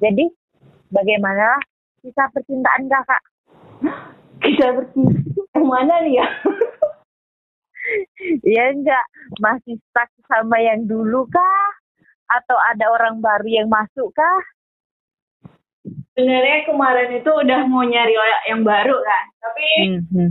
Jadi bagaimana kisah percintaan kakak? Kisah percintaan mana nih ya? Iya enggak, masih stuck sama yang dulu kah? Atau ada orang baru yang masuk kah? Sebenarnya kemarin itu udah mau nyari yang baru kan, tapi Hmm, hmm.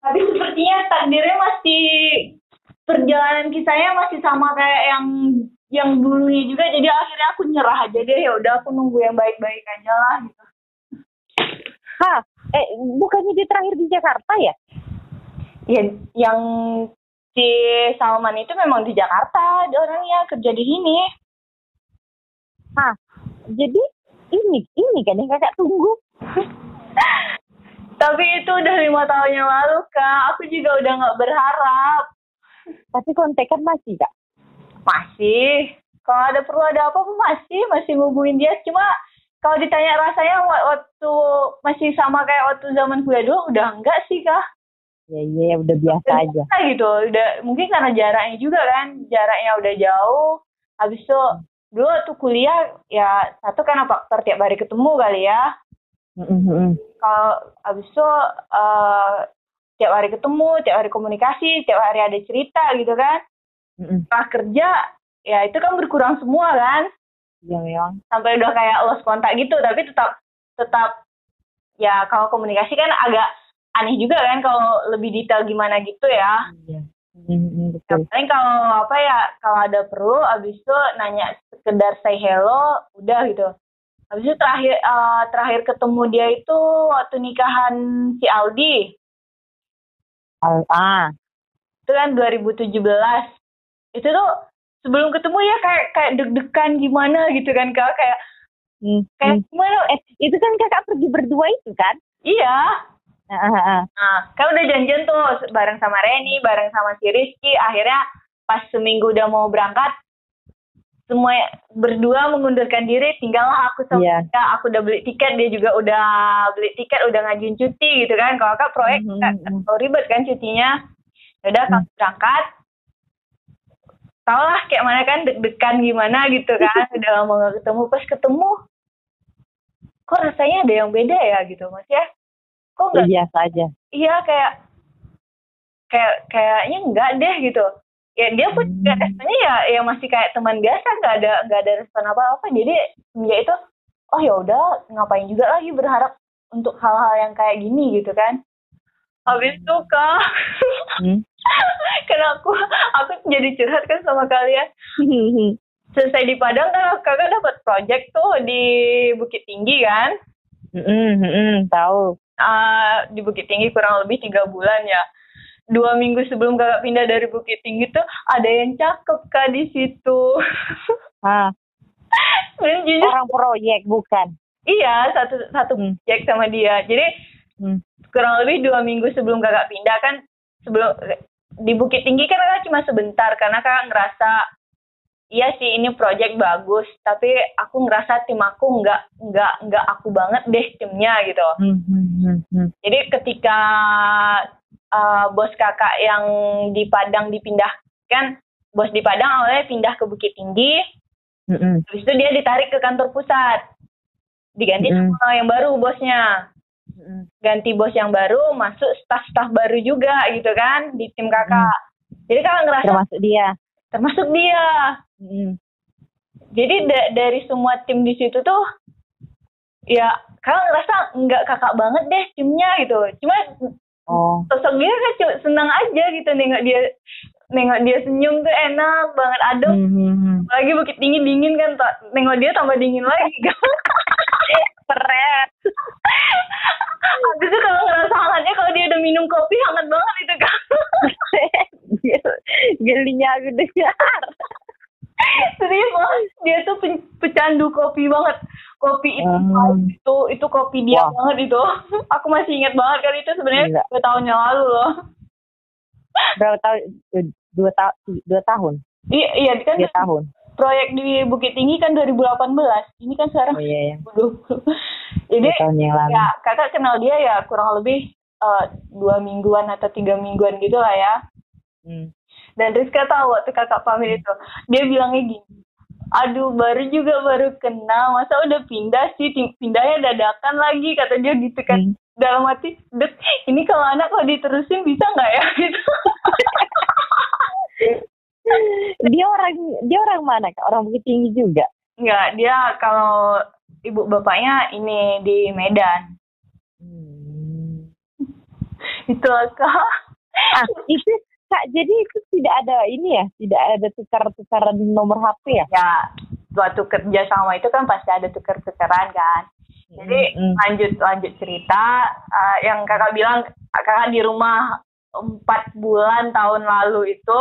tapi sepertinya takdirnya masih perjalanan kisahnya masih sama kayak yang yang dulunya juga jadi akhirnya aku nyerah aja deh ya udah aku nunggu yang baik-baik aja lah gitu. Hah, eh bukannya dia terakhir di Jakarta ya? Ya yang si Salman itu memang di Jakarta, dia orangnya kerja di sini. Hah, jadi ini ini kan yang kakak tunggu. Tapi itu udah lima tahun yang lalu kak, aku juga udah nggak berharap. Tapi kontekan masih kak? Masih, kalau ada perlu ada apa pun masih, masih ngubungin dia. Cuma kalau ditanya rasanya wa- waktu masih sama kayak waktu zaman kuliah dulu, udah enggak sih kak. Ya iya udah biasa Udah aja. biasa gitu, udah mungkin karena jaraknya juga kan, jaraknya udah jauh. Habis itu dulu waktu kuliah ya satu karena faktor tiap hari ketemu kali ya. Mm, mm, mm. Kalau habis itu eh, tiap hari ketemu, tiap hari komunikasi, tiap hari ada cerita gitu kan. Mm, mm. Setelah kerja ya itu kan berkurang semua kan. Iya memang. sampai udah kayak lost kontak gitu tapi tetap tetap ya kalau komunikasi kan agak aneh juga kan kalau lebih detail gimana gitu ya Iya. Mm, mm, Ya, betul. kalau apa ya kalau ada perlu abis itu nanya sekedar say hello udah gitu abis itu terakhir eh, terakhir ketemu dia itu waktu nikahan si Aldi Al- Ah, itu kan 2017 itu tuh sebelum ketemu ya kayak kayak deg-degan gimana gitu kan kak kayak mm, kayak mm. gimana Eh, itu kan kakak pergi berdua itu kan? iya Ah, ah, ah. Nah, kan udah janjian tuh bareng sama Reni, bareng sama si Rizky. Akhirnya pas seminggu udah mau berangkat, semua berdua mengundurkan diri. Tinggallah aku sama Iya. dia. Aku udah beli tiket, dia juga udah beli tiket, udah ngajuin cuti gitu kan. Kalau kan proyek Mhm, kan mhm. kalau ribet kan cutinya. Udah Hmm. kami berangkat. Tau lah kayak mana kan deg-degan gimana gitu kan. udah lama gak ketemu. Pas ketemu, kok rasanya ada yang beda ya gitu mas ya. Kok nggak Ya, biasa aja. iya kayak kayak kayaknya enggak deh gitu ya dia pun Hmm. responnya ya ya masih kayak teman biasa nggak ada nggak ada respon apa apa jadi dia itu oh ya udah ngapain juga lagi berharap untuk hal-hal yang kayak gini gitu kan habis itu kak Hmm. karena aku aku jadi curhat kan sama kalian selesai di Padang kan kakak dapat project tuh di Bukit Tinggi kan Mm, mm, mm, tahu. Ah, di Bukit Tinggi kurang lebih tiga bulan ya. Dua minggu sebelum kakak pindah dari Bukit Tinggi tuh ada yang cakep kak di situ. Ah, Dan jujur, orang proyek bukan. iya satu satu Hmm. project sama dia. Jadi Hmm. Kurang lebih dua minggu sebelum kakak pindah kan sebelum di Bukit Tinggi kan kakak cuma sebentar karena kakak ngerasa iya sih ini project bagus tapi aku ngerasa tim aku nggak nggak nggak aku banget deh timnya gitu. Hmm, hmm, hmm, hmm. Jadi ketika uh, bos kakak yang di Padang dipindahkan, bos di Padang awalnya pindah ke Bukit Tinggi, Mm, mm. habis itu dia ditarik ke kantor pusat, diganti Mm. sama yang baru bosnya, ganti bos yang baru, masuk staf-staf baru juga gitu kan di tim kakak. Jadi kakak ngerasa Termasuk dia. termasuk dia. Mm, Jadi da- dari semua tim di situ tuh, ya kakak ngerasa nggak kakak banget deh timnya gitu. Cuma Oh. sosok dia kan cu- senang aja gitu nengok dia nengok dia senyum tuh enak banget adem Hmm, hmm, hmm. lagi bukit tinggi dingin kan nengok dia tambah dingin lagi keren habis itu kalau ngerasa hangatnya kalau dia udah minum kopi hangat banget itu kan Gelinya aku dengar. serius dia tuh pe- pecandu kopi banget kopi itu Hmm. itu itu kopi dia Wah. banget itu aku masih ingat banget kali itu sebenarnya dua tahun yang lalu loh Berapa tahun? Dua, ta dua tahun. iya iya kan Tiga tahun. Proyek di Bukit Tinggi kan 2018 ini kan sekarang Oh iya ya. 2020 jadi ya kakak kenal dia ya kurang lebih eh, dua mingguan atau tiga mingguan gitu lah ya. Hmm. dan Rizka tahu waktu kakak pamit itu. Dia bilangnya gini aduh baru juga baru kenal. Masa udah pindah sih? Pindahnya dadakan lagi kata dia gitu kan. Hmm. dalam hati "Dek, ini kalau anak kalau diterusin bisa nggak ya? Gitu dia orang dia orang mana kak? Orang Bukit Tinggi juga. nggak dia kalau ibu bapaknya ini di Medan Hmm. itu kak Ah, itu kak jadi itu tidak ada ini ya, tidak ada tukar-tukaran nomor HP ya? ya waktu kerja sama itu kan pasti ada tukar-tukaran kan Jadi Hmm. lanjut lanjut cerita eh, yang kakak bilang kakak di rumah empat bulan tahun lalu itu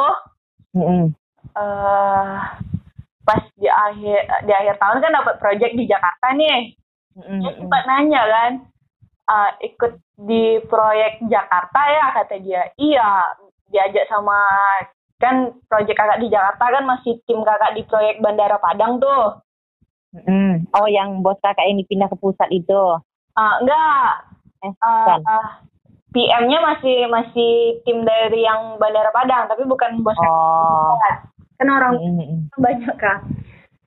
Hmm. eh pas di akhir di akhir tahun kan dapat project di Jakarta nih. Hmm. Dia sempat nanya kan eh, ikut di proyek Jakarta ya kata dia. Iya diajak sama kan proyek kakak di Jakarta kan masih tim kakak di proyek Bandara Padang tuh. Hmm. Oh yang bos kakak ini pindah ke pusat itu. Ah, enggak. Eh, bukan. eh, PM-nya masih masih tim dari yang Bandara Padang, tapi bukan bos Oh. Kan orang Hmm, hmm, hmm. banyak kan.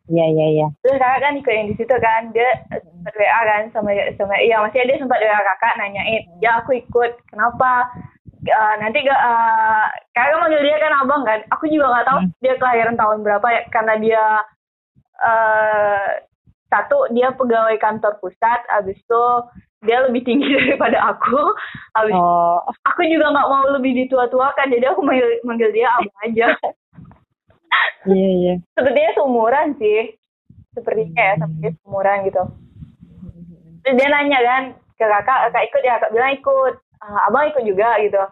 Iya iya iya. Terus kakak kan ikut yang di situ kan, dia sempat WA kan sama sama iya maksudnya dia sempat WA kakak nanyain, ya aku ikut, kenapa? Eh, nanti gak eh, kakak manggil dia kan abang kan, aku juga nggak tahu Hmm. dia kelahiran tahun berapa ya, karena dia eh satu dia pegawai kantor pusat, abis itu dia lebih tinggi daripada aku, abis Oh. aku juga nggak mau lebih ditua-tuakan, jadi aku manggil manggil dia abang aja. Iya iya. Sepertinya seumuran sih, sepertinya ya, Hmm. sepertinya seumuran gitu. Terus dia nanya kan ke kakak, kakak ikut ya, kakak bilang ikut. "Ah, abang ikut juga gitu.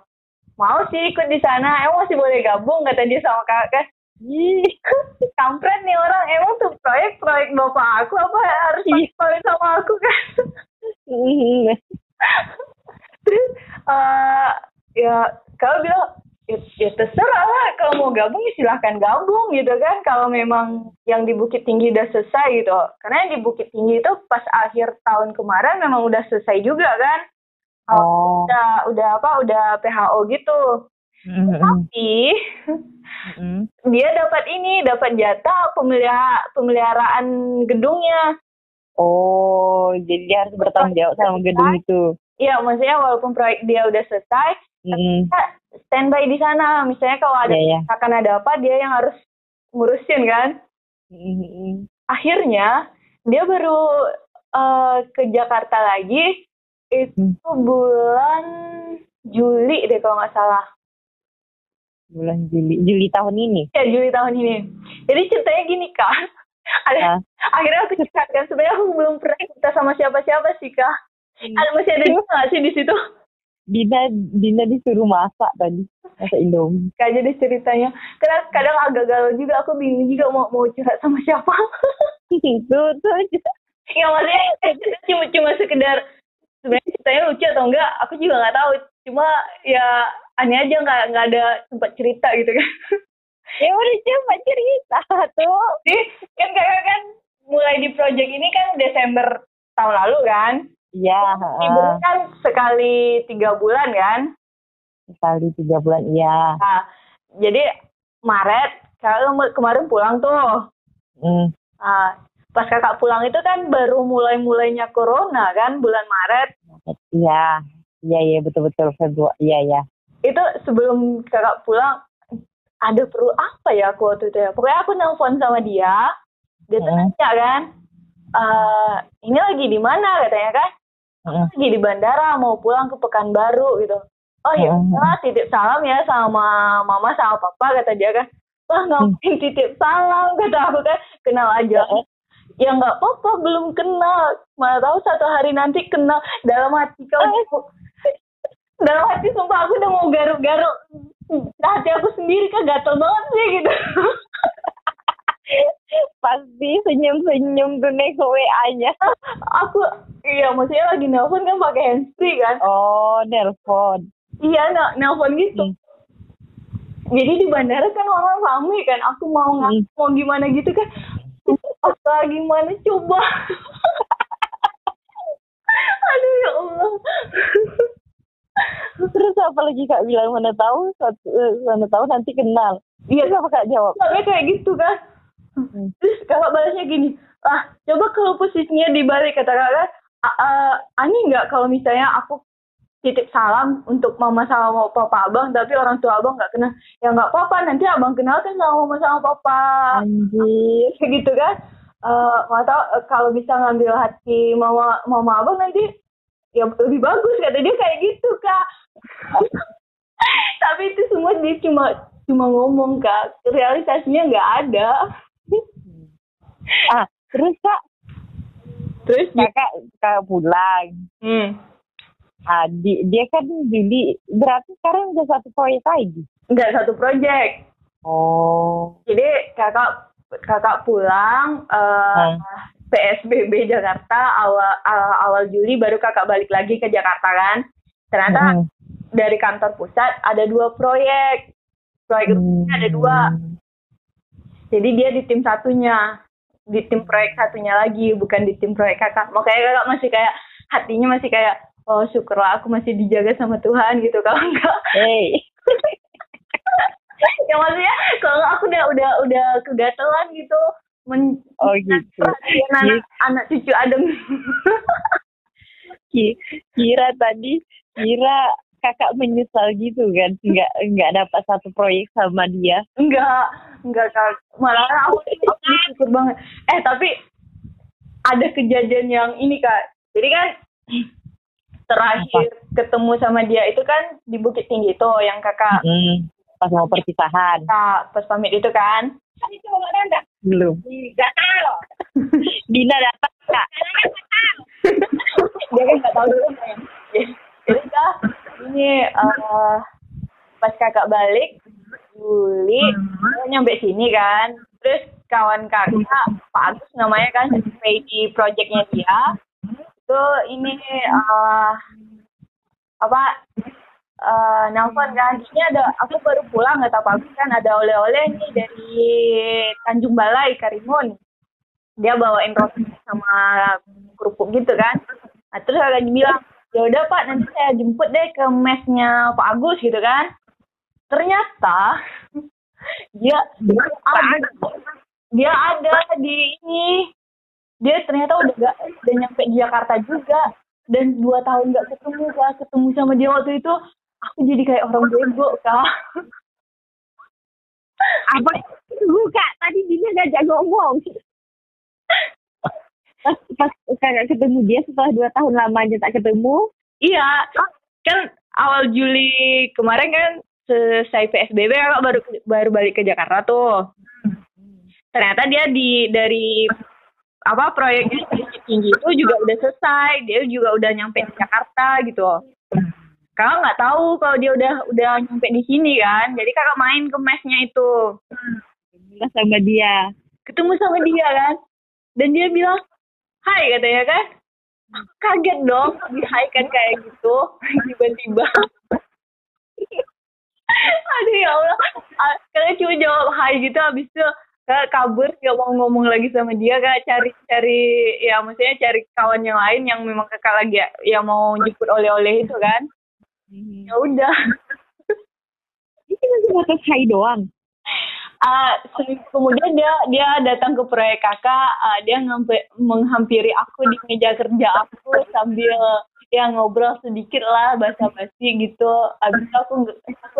Mau sih ikut di sana, emang masih boleh gabung kata dia sama kakak kan. Ih. Kampret nih orang, emang tuh proyek proyek bapak aku apa harus sama aku kan. Hmm. Terus eh ya kalau bilang ya, ya terserah lah. Kalau mau gabung ya silahkan gabung gitu kan. Kalau memang yang di Bukit Tinggi udah selesai gitu. Karena yang di Bukit Tinggi itu pas akhir tahun kemarin memang udah selesai juga kan. Oh. udah udah apa udah PHO gitu. Hmm, hmm, tapi hmm. dia dapat ini dapat jatah pemelihara pemeliharaan gedungnya Oh, jadi dia harus bertanggung jawab sama gedung itu. Iya, maksudnya walaupun proyek dia udah selesai, Hmm. kita standby di sana. Misalnya kalau ada Iya, iya. akan ada apa, dia yang harus ngurusin kan. Hmm. Akhirnya dia baru eh, ke Jakarta lagi itu bulan Juli deh kalau nggak salah. Bulan Juli, Juli tahun ini. Ya Juli tahun ini. Jadi ceritanya gini kak. Ada, Ah. Akhirnya aku cerita kan sebenarnya aku belum pernah cerita sama siapa-siapa sih kak. Ada masih ada nggak sih di situ? Dina Dina disuruh masak tadi, masak Indomie. Kayak jadi ceritanya. Karena kadang agak galau juga. Aku bingung juga mau mau curhat sama siapa. tuh tuh ya maksudnya itu cuma cuma sekedar sebenarnya ceritanya lucu atau enggak aku juga nggak tahu cuma ya aneh aja nggak nggak ada tempat cerita gitu kan ya udah coba cerita tuh. jadi kan kakak kan mulai di project ini kan Desember tahun lalu kan Iya, libur heeh. kan sekali tiga bulan kan sekali tiga bulan iya. nah jadi Maret kakak kemarin pulang tuh Hmm. Nah, pas kakak pulang itu kan baru mulai-mulainya corona kan bulan Maret Iya, iya iya betul betul Februari. Iya iya. itu sebelum kakak pulang ada perlu apa ya aku waktu itu ya? Pokoknya aku nelpon sama dia dia tuh Hmm. nanya kan eh ini lagi di mana? katanya kan. Heeh. lagi di bandara mau pulang ke Pekanbaru gitu. Oh ya Hmm. udah, titip salam ya sama mama sama papa kata dia kan. Wah ngapain titip salam kata aku kan. Kenal aja. Ya nggak apa-apa belum kenal. Mana tahu satu hari nanti kenal. Dalam hati kau dalam hati sumpah aku udah mau garuk-garuk hati aku sendiri kan gatel banget sih gitu Pasti senyum-senyum tuh nek WA-nya. aku iya maksudnya lagi nelpon kan pakai handsfree kan Oh, nelpon. iya nelpon gitu Hmm. jadi di bandara kan orang ramai kan aku mau Hmm. mau gimana gitu kan apa gimana coba aduh ya Allah Terus apa lagi Kak bilang mana tahu satu eh, mana tahu nanti kenal. iya Terus apa Kak jawab? sampai kayak gitu kan Hmm. Terus kakak balasnya gini, ah coba kalau posisinya dibalik kata kakak, aneh nggak kalau misalnya aku titip salam untuk mama sama papa abang tapi orang tua abang nggak kenal ya nggak apa-apa nanti abang kenal kan sama mama sama papa anjir gitu kan uh, tahu uh, kalau bisa ngambil hati mama mama abang nanti ya lebih bagus kata dia kayak gitu kak. Tapi itu semua dia cuma cuma ngomong kak. Realisasinya nggak ada. Ah terus kak? Terus? Kakak kakak pulang. Hmm. Ah, di, dia kan Juli berarti sekarang udah satu proyek lagi? Enggak satu proyek. Oh. Jadi kakak kakak pulang uh, hmm. PSBB Jakarta awal, awal awal Juli baru kakak balik lagi ke Jakarta kan. Ternyata hmm. dari kantor pusat ada dua proyek. Proyek hmm. ada dua. Jadi dia di tim satunya, di tim proyek satunya lagi, bukan di tim proyek kakak. Makanya kakak masih kayak hatinya masih kayak oh syukurlah aku masih dijaga sama Tuhan gitu kalau enggak hey. Ya maksudnya kalau aku udah udah udah kegatelan gitu men oh gitu. Anak, anak cucu Adam. Kira tadi kira kakak menyesal gitu kan? Nggak nggak dapat satu proyek sama dia? Enggak enggak kak. Malah aku, aku syukur banget. Eh tapi ada kejadian yang ini kak. Jadi kan terakhir Apa? ketemu sama dia itu kan di Bukit Tinggi itu yang kakak hmm, pas mau perpisahan. Kak pas pamit itu kan. Belum. Nggak tahu. Dina datang kak dia kan nggak tahu dulu kan jadi kak ini uh, pas kakak balik Juli hmm. nyampe sini kan. Terus kawan kakak Pak Agus namanya kan di projectnya dia. Itu ini uh, apa uh, nelfon kan. Ini ada aku baru pulang tahu apa kan. Ada oleh-oleh nih dari Tanjung Balai Karimun. Dia bawain roti sama kerupuk gitu kan. Nah, terus agak bilang ya udah pak nanti saya jemput deh ke mesnya Pak Agus gitu kan. Ternyata dia dia ada dia ada di ini. Dia ternyata udah gak udah nyampe di Jakarta juga. Dan dua tahun gak ketemu kak ketemu sama dia waktu itu aku jadi kayak orang bego kak. Apa? Itu kak tadi dia ngajak ngomong. Pas pas kakak ketemu dia setelah dua tahun lamanya tak ketemu. Iya. Kan awal Juli kemarin kan selesai PSBB kakak baru baru balik ke Jakarta tuh. Ternyata dia di dari apa proyeknya tinggi itu juga udah selesai. Dia juga udah nyampe di Jakarta gitu kakak nggak tahu kalau dia udah udah nyampe di sini kan? Jadi kakak main ke mesnya itu. Ketemu sama dia. Ketemu sama dia kan? Dan dia bilang hai katanya kan? Kaget dong di hai kan kayak gitu. Tiba-tiba. Aduh ya Allah. Kalian cuma jawab hai gitu habis itu kak kabur gak mau ngomong lagi sama dia. Kak cari cari ya maksudnya cari kawan yang lain yang memang kakak lagi ya, yang mau jemput oleh-oleh itu kan hmm. ya udah. Itu masih batas hai doang? Uh, kemudian dia dia datang ke proyek kakak uh, dia menghampiri aku di meja kerja aku sambil ya ngobrol sedikit lah bahasa basi gitu. Abis itu aku aku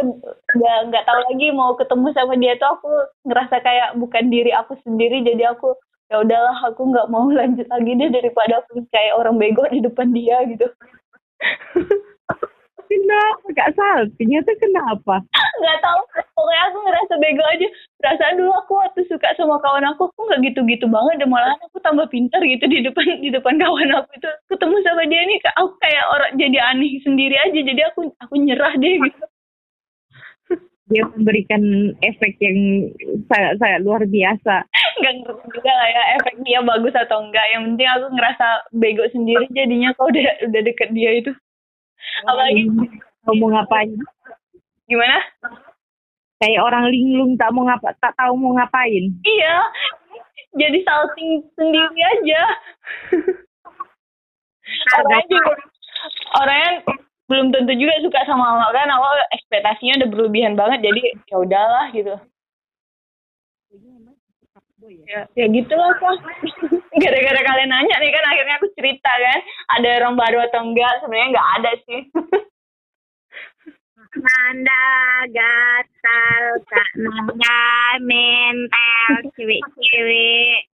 nggak nggak tahu lagi mau ketemu sama dia tuh aku ngerasa kayak bukan diri aku sendiri. Jadi aku ya udahlah aku nggak mau lanjut lagi deh daripada aku kayak orang bego di depan dia gitu kenapa Kak Salpinya tuh kenapa? Gak tahu. Pokoknya aku ngerasa bego aja. Perasaan dulu aku waktu suka sama kawan aku, aku nggak gitu-gitu banget. Dan malah aku tambah pintar gitu di depan di depan kawan aku itu. Ketemu sama dia nih, aku kayak orang jadi aneh sendiri aja. Jadi aku aku nyerah deh gitu. Dia memberikan efek yang sangat sangat luar biasa. Gak ngerti juga lah ya efek dia bagus atau enggak. Yang penting aku ngerasa bego sendiri jadinya kau udah udah deket dia itu apalagi mau ngapain. Gimana? Kayak orang linglung tak mau ngapa tak tahu mau ngapain. Iya. Jadi salting sendiri aja. Orangnya juga orangnya belum tentu juga suka sama kan? Awal ekspektasinya udah berlebihan banget jadi ya udahlah gitu ya? Ya gitulah kok gara-gara kalian nanya nih kan akhirnya aku cerita kan. Ada orang baru atau enggak sebenarnya nggak ada sih. Nanda gatal kak Nanda mental cewek-cewek